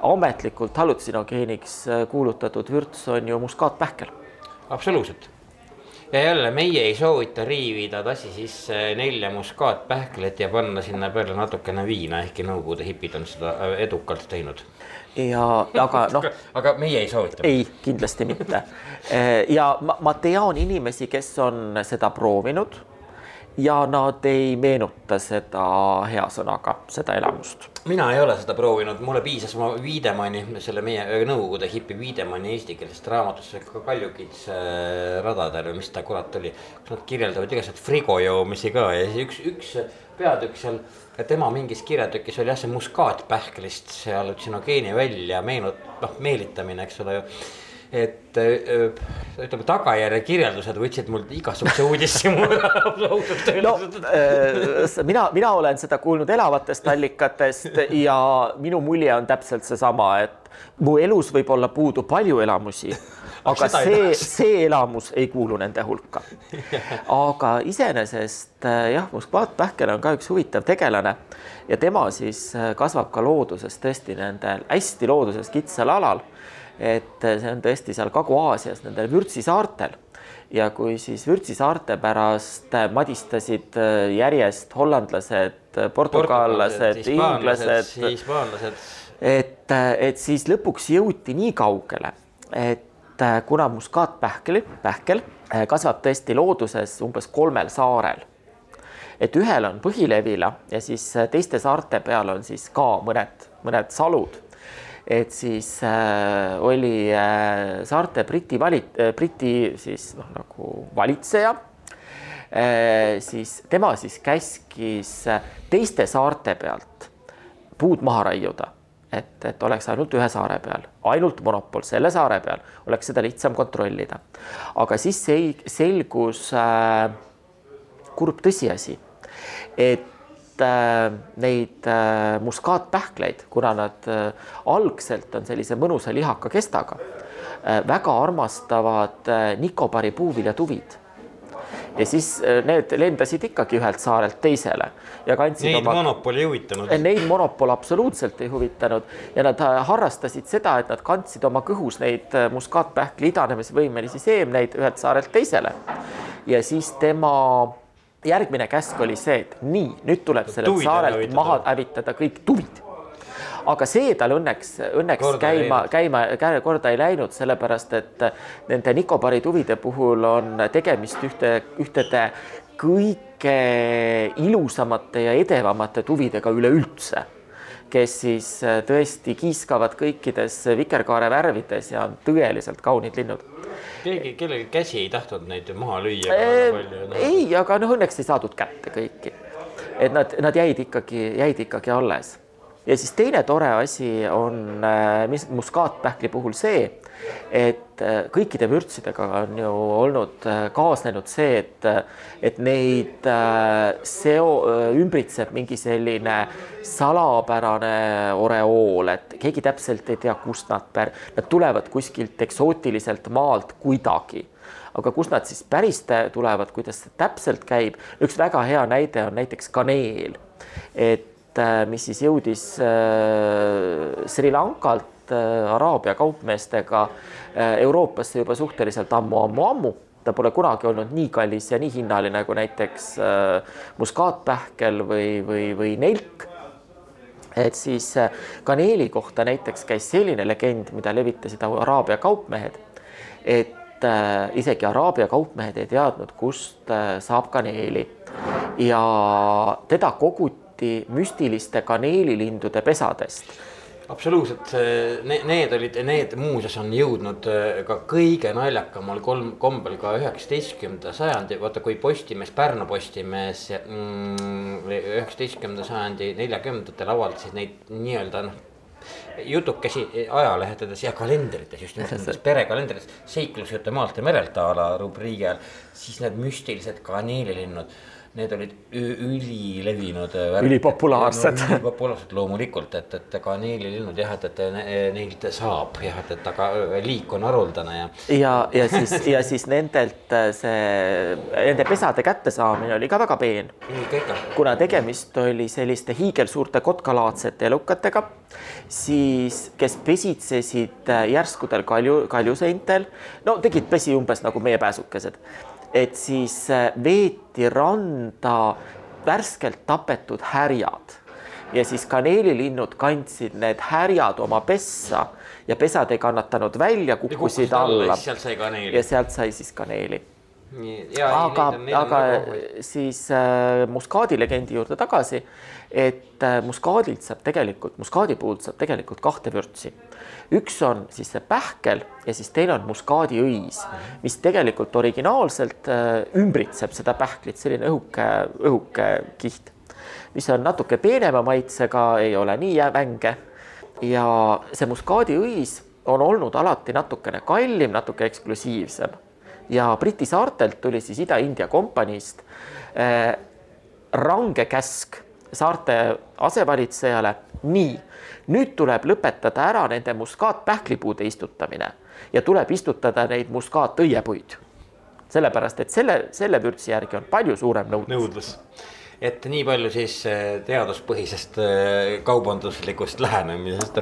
ametlikult hallutsinogeeneks äh, kuulutatud vürts on ju muskaatpähkel. absoluutselt ja jälle meie ei soovita riivida tassi sisse nelja muskaatpähklit ja panna sinna peale natukene viina, ehkki Nõukogude hipid on seda äh, edukalt teinud. ja aga (laughs) noh, aga meie ei soovita. ei, kindlasti mitte. (laughs) ja ma, ma tean inimesi, kes on seda proovinud ja nad ei meenuta seda hea sõnaga, seda elamust. mina ei ole seda proovinud, mulle piisas oma Wiedemanni, selle meie Nõukogude hipi Wiedemanni eestikeelsest raamatust, ka Kaljukitse radadel või mis ta kurat oli. kus nad kirjeldavad igasuguseid frigo joomisi ka ja siis üks, üks peatükk seal, tema mingis kirjatükis oli jah, see muskaatpähklist see hallutsiogeeni välja meenut-, noh meelitamine, eks ole ju et öö, ütleme, tagajärje kirjeldused võtsid mult igasuguse uudishimu (laughs) no äh, mina, mina olen seda kuulnud elavatest (laughs) allikatest ja minu mulje on täpselt seesama, et mu elus võib olla puudu palju elamusi, (laughs) aga see, see elamus ei kuulu nende hulka. aga iseenesest äh, jah, muskaatpähkel on ka üks huvitav tegelane ja tema siis äh, kasvab ka looduses tõesti nendel hästi looduses kitsal alal et see on tõesti seal Kagu-Aasias nendel vürtsisaartel ja kui siis vürtsisaarte pärast madistasid äh, järjest hollandlased, portugallased, inglased, hispaanlased. et, et siis lõpuks jõuti nii kaugele, et kuna muskaatpähkel, pähkel äh, kasvab tõesti looduses umbes kolmel saarel, et ühel on põhilevila ja siis teiste saarte peal on siis ka mõned, mõned salud et siis äh, oli äh, saarte Briti valit- äh,, Briti siis noh, nagu valitseja äh,, siis tema siis käskis teiste saarte pealt puud maha raiuda, et, et oleks ainult ühe saare peal, ainult monopol selle saare peal, oleks seda lihtsam kontrollida. aga siis selgus äh, kurb tõsiasi, et äh, neid äh, muskaatpähkleid, kuna nad äh, algselt on sellise mõnusa lihaka kestaga äh,, väga armastavad äh, Nikobari puuviljatuvid. ja siis äh, need lendasid ikkagi ühelt saarelt teisele ja kandsid Neid oma monopol ei huvitanud. Neid monopol absoluutselt ei huvitanud ja nad äh, harrastasid seda, et nad kandsid oma kõhus neid äh, muskaatpähkli idanemisvõimelisi seemneid ühelt saarelt teisele. ja siis tema järgmine käsk oli see, et nii, nüüd tuleb sellelt Tuvid saarelt maha hävitada kõik tuvid. aga see tal õnneks, õnneks Korda käima, käima, korda ei läinud, sellepärast et nende Nikobari tuvide puhul on tegemist ühte, ühtede kõige ilusamate ja edevamate tuvidega üleüldse, kes siis tõesti kiiskavad kõikides vikerkaare värvides ja on tõeliselt kaunid linnud. Keegi, kellegi käsi ei tahtnud neid maha lüüa palju. noh. ei, aga noh, õnneks ei saadud kätte kõiki. et nad, nad jäid ikkagi, jäid ikkagi alles. ja siis teine tore asi on äh, mis muskaatpähkli puhul see, et kõikide vürtsidega on ju olnud äh, kaasnenud see, et, et neid äh, seo-, ümbritseb mingi selline salapärane oreool, et keegi täpselt ei tea, kust nad pär-, nad tulevad kuskilt eksootiliselt maalt kuidagi. Aga kust nad siis päris tulevad, kuidas see täpselt käib, üks väga hea näide on näiteks kaneel, et äh, mis siis jõudis äh, Sri Lankalt äh, Araabia kaupmeestega äh, Euroopasse juba suhteliselt ammu-ammu-ammu ta pole kunagi olnud nii kallis ja nii hinnaline kui näiteks äh, muskaatpähkel või, või, või nelk. Et siis kaneeli kohta näiteks käis selline legend, mida levitasid Araabia kaupmehed, et isegi Araabia kaupmehed ei teadnud, kust saab kaneeli. Ja teda koguti müstiliste kaneelilindude pesadest absoluutselt, need olid, need muuseas on jõudnud äh, ka kõige naljakamal kolm kombel ka üheksateistkümnenda sajandi, vaata kui Postimees, Pärnu Postimees mm, üheksateistkümnenda sajandi neljakümnendatel avaldasid neid nii-öelda noh. jutukesi ajalehtedes ja kalendrites just nimelt (laughs) nendes perekalendrites, seiklusjutte maalt ja merelt a la rubriigi all, siis need müstilised kaneelilinnud need olid ülilevinud. Ülipopulaarsed. ülipopulaarsed loomulikult, et, et kaneelilinnud jah, et, et ne- neilt saab jah, et, et aga liik on haruldane ja. ja, ja siis, ja siis nendelt äh, see, nende pesade kättesaamine oli ka väga peen kuna tegemist oli selliste hiigelsuurte kotkalaadsete elukatega, siis kes pesitsesid äh, järskudel kalju, kaljuseintel, no tegid pesi umbes nagu meie pääsukesed, et siis äh, veeti randa värskelt tapetud härjad. Ja siis kaneelilinnud kandsid need härjad oma pessa ja pesad ei kannatanud välja, kukkusid alla. sealt sai kaneeli. Ja. sealt sai siis kaneeli. ja aga, aga siis äh, muskaadi legendi juurde tagasi, et äh, muskaadilt saab tegelikult, muskaadi puhult saab tegelikult kahte vürtsi. üks on siis see pähkel ja siis teine on muskaadiõis, mis tegelikult originaalselt äh, ümbritseb seda pähklit, selline õhuke, õhuke kiht, mis on natuke peenema maitsega, ei ole nii vänge. Ja see muskaadiõis on olnud alati natukene kallim, natuke eksklusiivsem ja Briti saartelt tuli siis Ida-India kompaniist äh, range käsk saarte asevalitsejale. nii, nüüd tuleb lõpetada ära nende muskaatpähklipuude istutamine ja tuleb istutada neid muskaatõiepuid. sellepärast, et selle, selle vürtsi järgi on palju suurem nõudlus. nõudlus. et nii palju siis eh, teaduspõhisest eh, kaubanduslikust lähenemisest.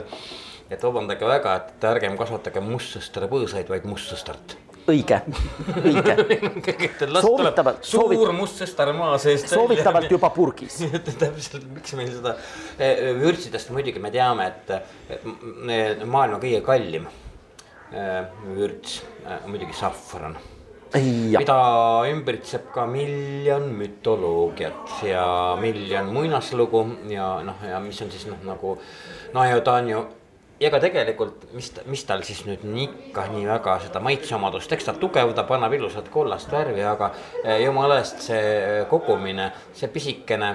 et vabandage väga, et ärgem kasvatage mustsõstre põõsaid, vaid mustsõstart. õige, õige, Soovitavalt- suur must sõstarmaa seest. soovitavalt (laughs) juba purgis. (laughs) täpselt, miks meil seda eh, vürtsidest muidugi me teame, et need maailma kõige kallim eh, vürts eh, muidugi safran, jah, mida ümbritseb ka miljon mütoloogiat ja miljon muinaslugu ja noh, ja mis on siis noh, nagu no ja ta on ju ja ka tegelikult, mis, mis tal siis nüüd nii ikka nii väga seda maitseomadust, eks ta tugevdab, annab ilusat kollast värvi, aga eh, jumala eest see kogumine, see pisikene,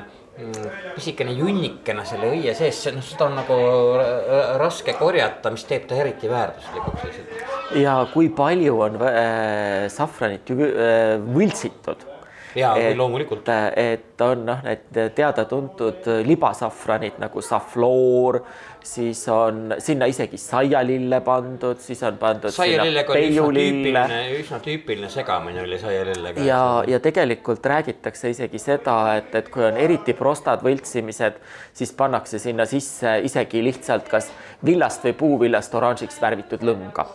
pisikene junnikene selle õie sees, see noh, seda on nagu ra- raske korjata, mis teeb ta eriti väärtuslikuks lihtsalt. ja kui palju on äh, safranit ju äh, võltsitud ja et, loomulikult. et on noh, need teada-tuntud libasafranid nagu safloor, siis on sinna isegi saialille pandud, siis on pandud saialillega oli üsna tüüpiline, üsna tüüpiline segamine oli saialillega. ja, ja tegelikult räägitakse isegi seda, et, et kui on eriti prostad võltsimised, siis pannakse sinna sisse isegi lihtsalt kas villast või puuvillast oranžiks värvitud lõnga.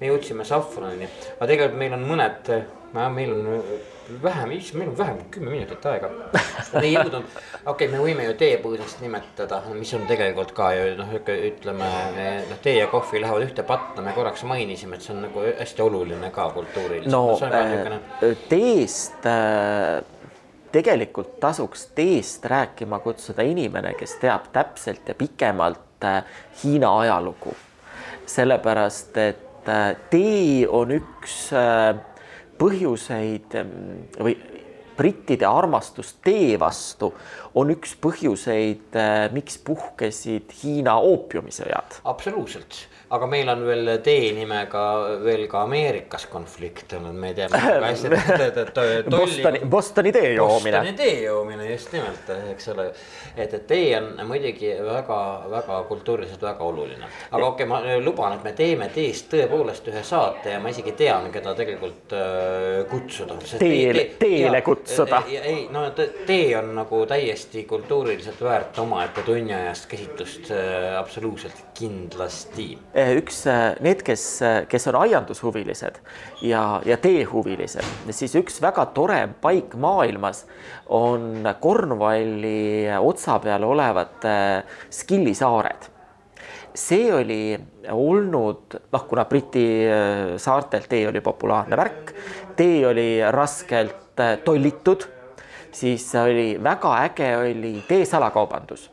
Me jõudsime safranini, aga tegelikult meil on mõned, meil on vähem, meil on vähem kui kümme minutit aega. ei jõudnud, okei okay,, me võime ju teepõõsast nimetada, mis on tegelikult ka ju noh, ütleme, noh, tee ja kohvi lähevad ühte patta, me korraks mainisime, et see on nagu hästi oluline ka kultuuriliselt. no on ka niisugune äh, teest äh, tegelikult tasuks teest rääkima kutsuda inimene, kes teab täpselt ja pikemalt äh, Hiina ajalugu. sellepärast, et äh, tee on üks äh, põhjuseid või brittide armastus tee vastu on üks põhjuseid, miks puhkesid Hiina oopiumisõjad absoluutselt, aga meil on veel tee nimega veel ka Ameerikas konflikt olnud, me teame väga (laughs) hästi, et, et, et Bostoni, Bostoni tee joomine. Bostoni tee joomine just nimelt, eks ole. et, et tee on muidugi väga-väga kultuuriliselt väga oluline. aga okei okay,, ma luban, et me teeme teest tõepoolest ühe saate ja ma isegi tean, keda tegelikult äh, kutsuda. Teele- teele kutsuda. ei, no tee on nagu täiesti kultuuriliselt väärt omaette tunniajast käsitlust äh, absoluutselt kindlasti. üks, need, kes, kes on aiandushuvilised ja, ja teehuvilised, siis üks väga tore paik maailmas on Cornwalli otsa peal olevad äh, Skilli saared see oli olnud noh, kuna Briti äh, saartel tee oli populaarne värk, tee oli raskelt äh, tollitud, siis oli väga äge oli tee salakaubandus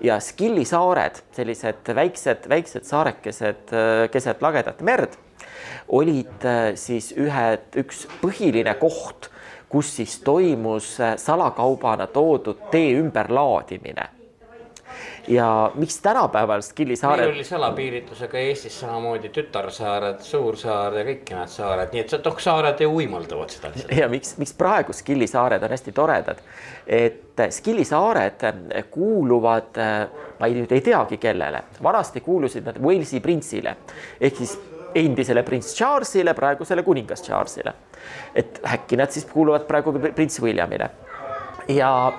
ja Skilli saared, sellised väiksed, väiksed saarekesed äh, keset lagedat merd, olid äh, siis ühed, üks põhiline koht, kus siis toimus äh, salakaubana toodud tee ümberlaadimine ja miks tänapäeval Skilli meil saared oli salapiiritusega Eestis samamoodi tütarsaared, suursaar ja kõik need saared, nii et see- noh, saared ju uimaldavad seda ja miks, miks praegu Skilli saared on hästi toredad, et Skilli saared kuuluvad, ma ei, nüüd ei teagi kellele, vanasti kuulusid nad Walesi printsile. Ehk siis endisele prints Charlesile, praegusele kuningas Charlesile. et äkki nad siis kuuluvad praegu prints Williamile. Ja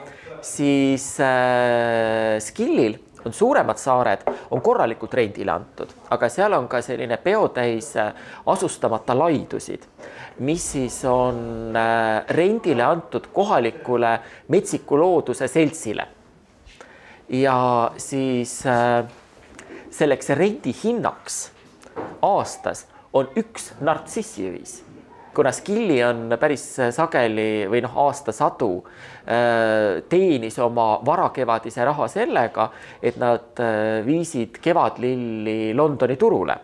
siis äh, Skillil on suuremad saared, on korralikult rendile antud, aga seal on ka selline peotäis äh, asustamata laidusid, mis siis on äh, rendile antud kohalikule metsiku looduse seltsile. ja siis äh, selleks rendihinnaks aastas on üks nartsissiõis kuna Skilli on päris sageli või noh, aastasadu äh, teenis oma varakevadise raha sellega, et nad äh, viisid kevadlilli Londoni turule,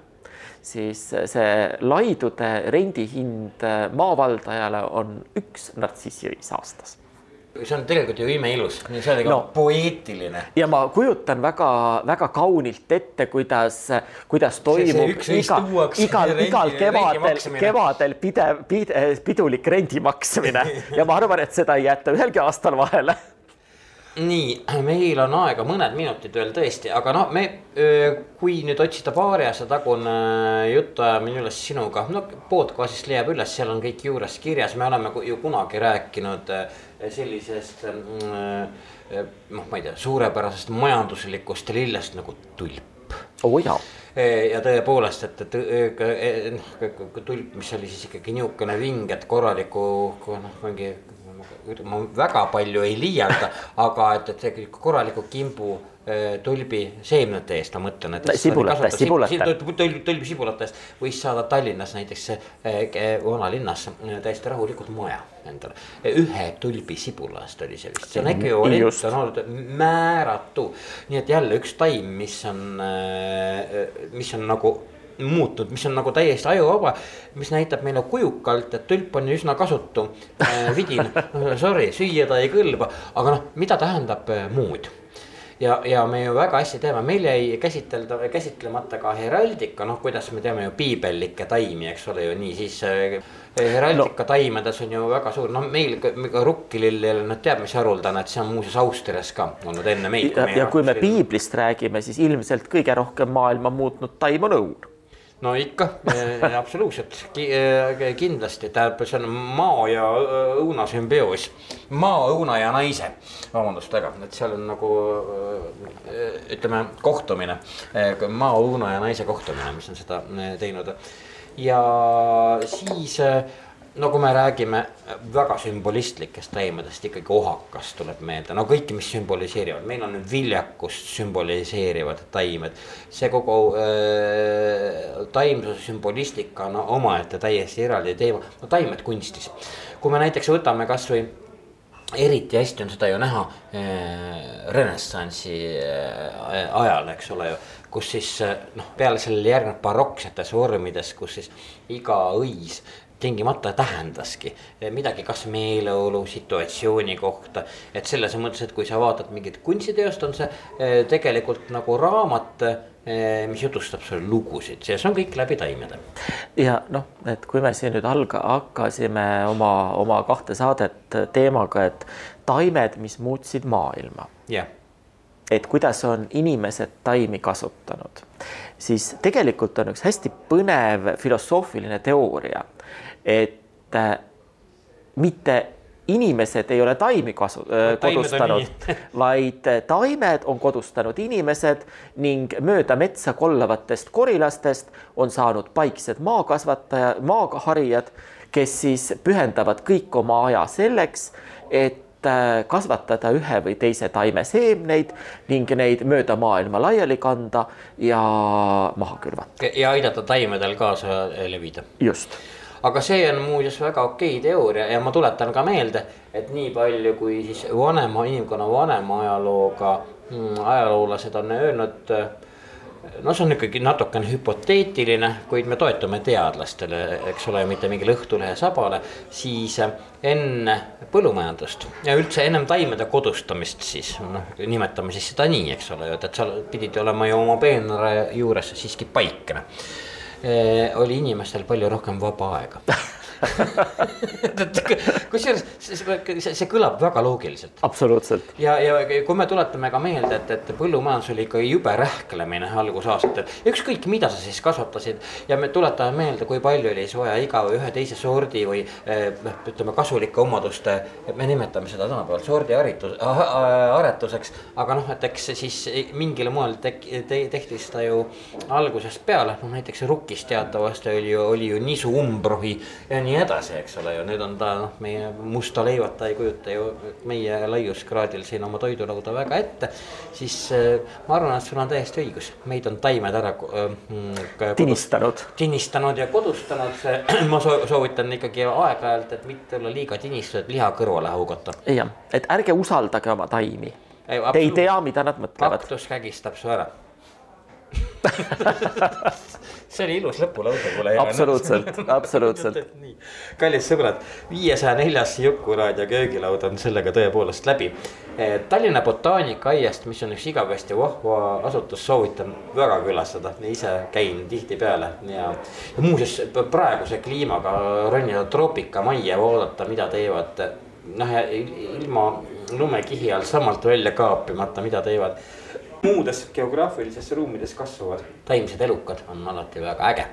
siis see laidude rendihind äh, maavaldajale on üks nartsissiõis aastas see on tegelikult ju imeilus, see on No. no. poeetiline. ja ma kujutan väga-väga kaunilt ette, kuidas, kuidas toimub üks õis iga, igal, igal kevadel, kevadel pidev, pidev, pidulik rendi maksmine (laughs) ja ma arvan, et seda ei jäeta ühelgi aastal vahele. nii, meil on aega mõned minutid veel tõesti, aga noh, me, kui nüüd otsida paari aasta tagune jutuajamine üles sinuga, no podcast'ist leiab üles, seal on kõik juures kirjas, me oleme ju kunagi rääkinud äh, sellisest mm, äh, noh, ma ei tea, suurepärasest majanduslikust lillest nagu tulp. Oo oh, jaa, ja tõepoolest, et, et noh, tulp, mis oli siis ikkagi niisugune ving, et korraliku noh, mingi ma väga palju ei liialda, (laughs) aga et, et see korraliku kimbu Äh, tulbi seemnete eest, ma mõtlen, et. sibulate, sibulate. tulbi, tulbi sibulate eest võis saada Tallinnas näiteks äh, vanalinnas äh, täiesti rahulikult maja endale. ühe tulbi sibula eest oli see vist, see on ekvivalent on olnud määratu. nii et jälle üks taim, mis on, mis on nagu muutnud, mis on nagu täiesti ajuvaba, mis näitab meile kujukalt, et tulp on üsna kasutu äh, vidin (laughs) sorry, süüa ta ei kõlba, aga noh, mida tähendab äh, muud ja, ja me ju väga hästi teame, meil jäi käsitleda, käsitlemata ka heraldika, noh, kuidas me teame ju piibellikke taimi, eks ole ju nii, siis äh, heraldika no. taimedes on ju väga suur, noh, meil ka rukkilill, noh, teab, mis haruldane, et see on muuseas Austrias ka olnud enne meid. ja, ja kui me piiblist räägime, siis ilmselt kõige rohkem maailma muutnud taim on õun no ikka (laughs) absoluutselt kindlasti, tähendab, see on maa ja õuna sümbioos. maa, õuna ja naise, vabandust väga, et seal on nagu ütleme, kohtumine. maa, õuna ja naise kohtumine, mis on seda teinud. ja siis no kui me räägime väga sümbolistlikest taimedest, ikkagi ohakas tuleb meelde, no kõik, mis sümboliseerivad, meil on viljakust sümboliseerivad taimed. see kogu äh, taimsuse sümbolistika on no, omaette täiesti eraldi teema, no taimed kunstis. kui me näiteks võtame kasvõi eriti hästi on seda ju näha äh, renessansi äh, ajal, eks ole ju kus siis noh, peale sellele järgneb baroksetes vormides, kus siis iga õis tingimata tähendaski midagi, kas meeleolu, situatsiooni kohta. et selles mõttes, et kui sa vaatad mingit kunstiteost, on see eh, tegelikult nagu raamat, eh, mis jutustab sulle lugusid ja see on kõik läbi taimede. ja noh, et kui me siin nüüd alga-, hakkasime oma, oma kahte saadet teemaga, et taimed, mis muutsid maailma. jah et kuidas on inimesed taimi kasutanud, siis tegelikult on üks hästi põnev filosoofiline teooria et äh, mitte inimesed ei ole taimi kasu äh,, kodustanud, (laughs) vaid äh, taimed on kodustanud inimesed ning mööda metsa kollavatest korilastest on saanud paiksed maakasvataja, maaharijad, kes siis pühendavad kõik oma aja selleks, et kasvatada ühe või teise taime seemneid ning neid mööda maailma laiali kanda ja maha külvata. ja aidata taimedel kaasa levida. just aga see on muuseas väga okei teooria ja ma tuletan ka meelde, et nii palju, kui siis vanema inimkonna vanema ajalooga mm, ajaloolased on öelnud. no see on ikkagi natukene hüpoteetiline, kuid me toetume teadlastele, eks ole, mitte mingile Õhtulehe sabale, siis enne põllumajandust ja üldse ennem taimede kodustamist siis noh, nimetame siis seda nii, eks ole, et seal pidid olema ju oma peenra juures siiski paikne oli inimestel palju rohkem vaba aega (laughs) (laughs) kusjuures see, see, see kõlab väga loogiliselt. absoluutselt. ja, ja kui me tuletame ka meelde, et, et põllumajandus oli ikka jube rähklemine algusaastatel. ükskõik, mida sa siis kasvatasid ja me tuletame meelde, kui palju oli siis vaja iga ühe teise sordi või noh, ütleme kasulike omaduste. me nimetame seda tänapäeval sordiaritus, aretuseks, aga noh, et eks siis mingil moel tek, te, tehti seda ju algusest peale, noh näiteks rukkis teatavasti oli ju, oli ju nisu umbrohi ja nii edasi, eks ole ju, nüüd on ta noh, meie musta leivata ei kujuta ju meie laiuskraadil siin oma toidulauda väga ette. siis äh, ma arvan, et sul on täiesti õigus, meid on taimed ära äh,. tinistanud. tinistanud ja kodustanud, (clears throat) ma soovitan ikkagi aeg-ajalt, et mitte olla liiga tinistatud, liha kõrvale haugata. jah, et ärge usaldage oma taimi. Te ei tea, mida nad mõtlevad. kaktus kägistab su ära (laughs) see oli ilus lõpulause, kuule. absoluutselt, (laughs) absoluutselt. kallid sõbrad, viiesaja neljas Juku-raadio köögilaud on sellega tõepoolest läbi. Eh, Tallinna botaanikaaiast, mis on üks igavesti vahva asutus, soovitan väga külastada, ise käin tihtipeale ja. ja muuseas praeguse kliimaga ronida troopikamajja, vaadata, mida teevad noh, ilma lumekihi all samalt välja kaapimata, mida teevad muudes geograafilistes ruumides kasvavad taimsed elukad on alati väga äge.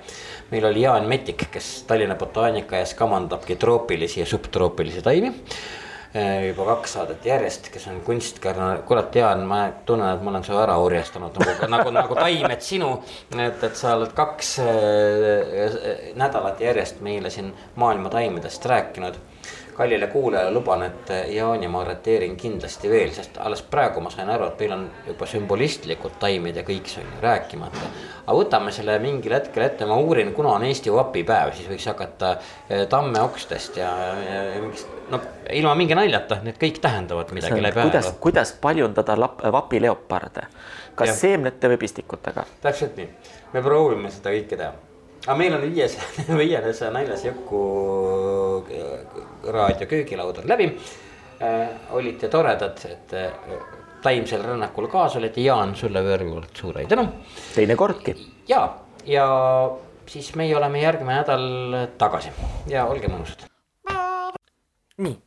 meil oli Jaan Metik, kes Tallinna botaanikaaias kamandabki troopilisi ja subtroopilisi taimi. eh, juba kaks saadet järjest, kes on kunstkarna, kurat Jaan, ma tunnen, et ma olen su ära orjastanud nagu, nagu, nagu taimed sinu. et, et sa oled kaks äh, nädalat järjest meile siin maailma taimedest rääkinud kallile kuulajale luban, et Jaani ma arreteerin kindlasti veel, sest alles praegu ma sain aru, et meil on juba sümbolistlikud taimed ja kõik see on ju rääkimata. aga võtame selle mingil hetkel ette, ma uurin, kuna on Eesti vapipäev, siis võiks hakata eh, tammeokstest ja, ja, ja mingist, no ilma mingi naljata, need kõik tähendavad midagi läbi kuidas, ajaloo. kuidas paljundada lap, vapileoparde, kas Jah. seemnete või pistikutega? täpselt nii, me proovime seda kõike teha aga meil on viies, (laughs) viienes naljas Juku raadio köögilaud on läbi äh,. olite toredad, et äh, taimsel rännakul kaasa olite, Jaan, sulle veel kord suur tänu. teinekordki. ja, ja siis meie oleme järgmine nädal tagasi ja olge mõnusad. nii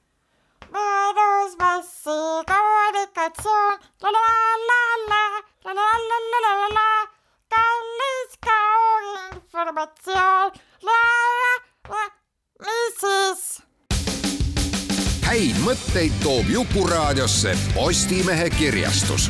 mõnus massi kommunikatsioon, la la la la la la la la la la la kallis la la, mis siis? häid mõtteid toob Jukuraadiosse Postimehe kirjastus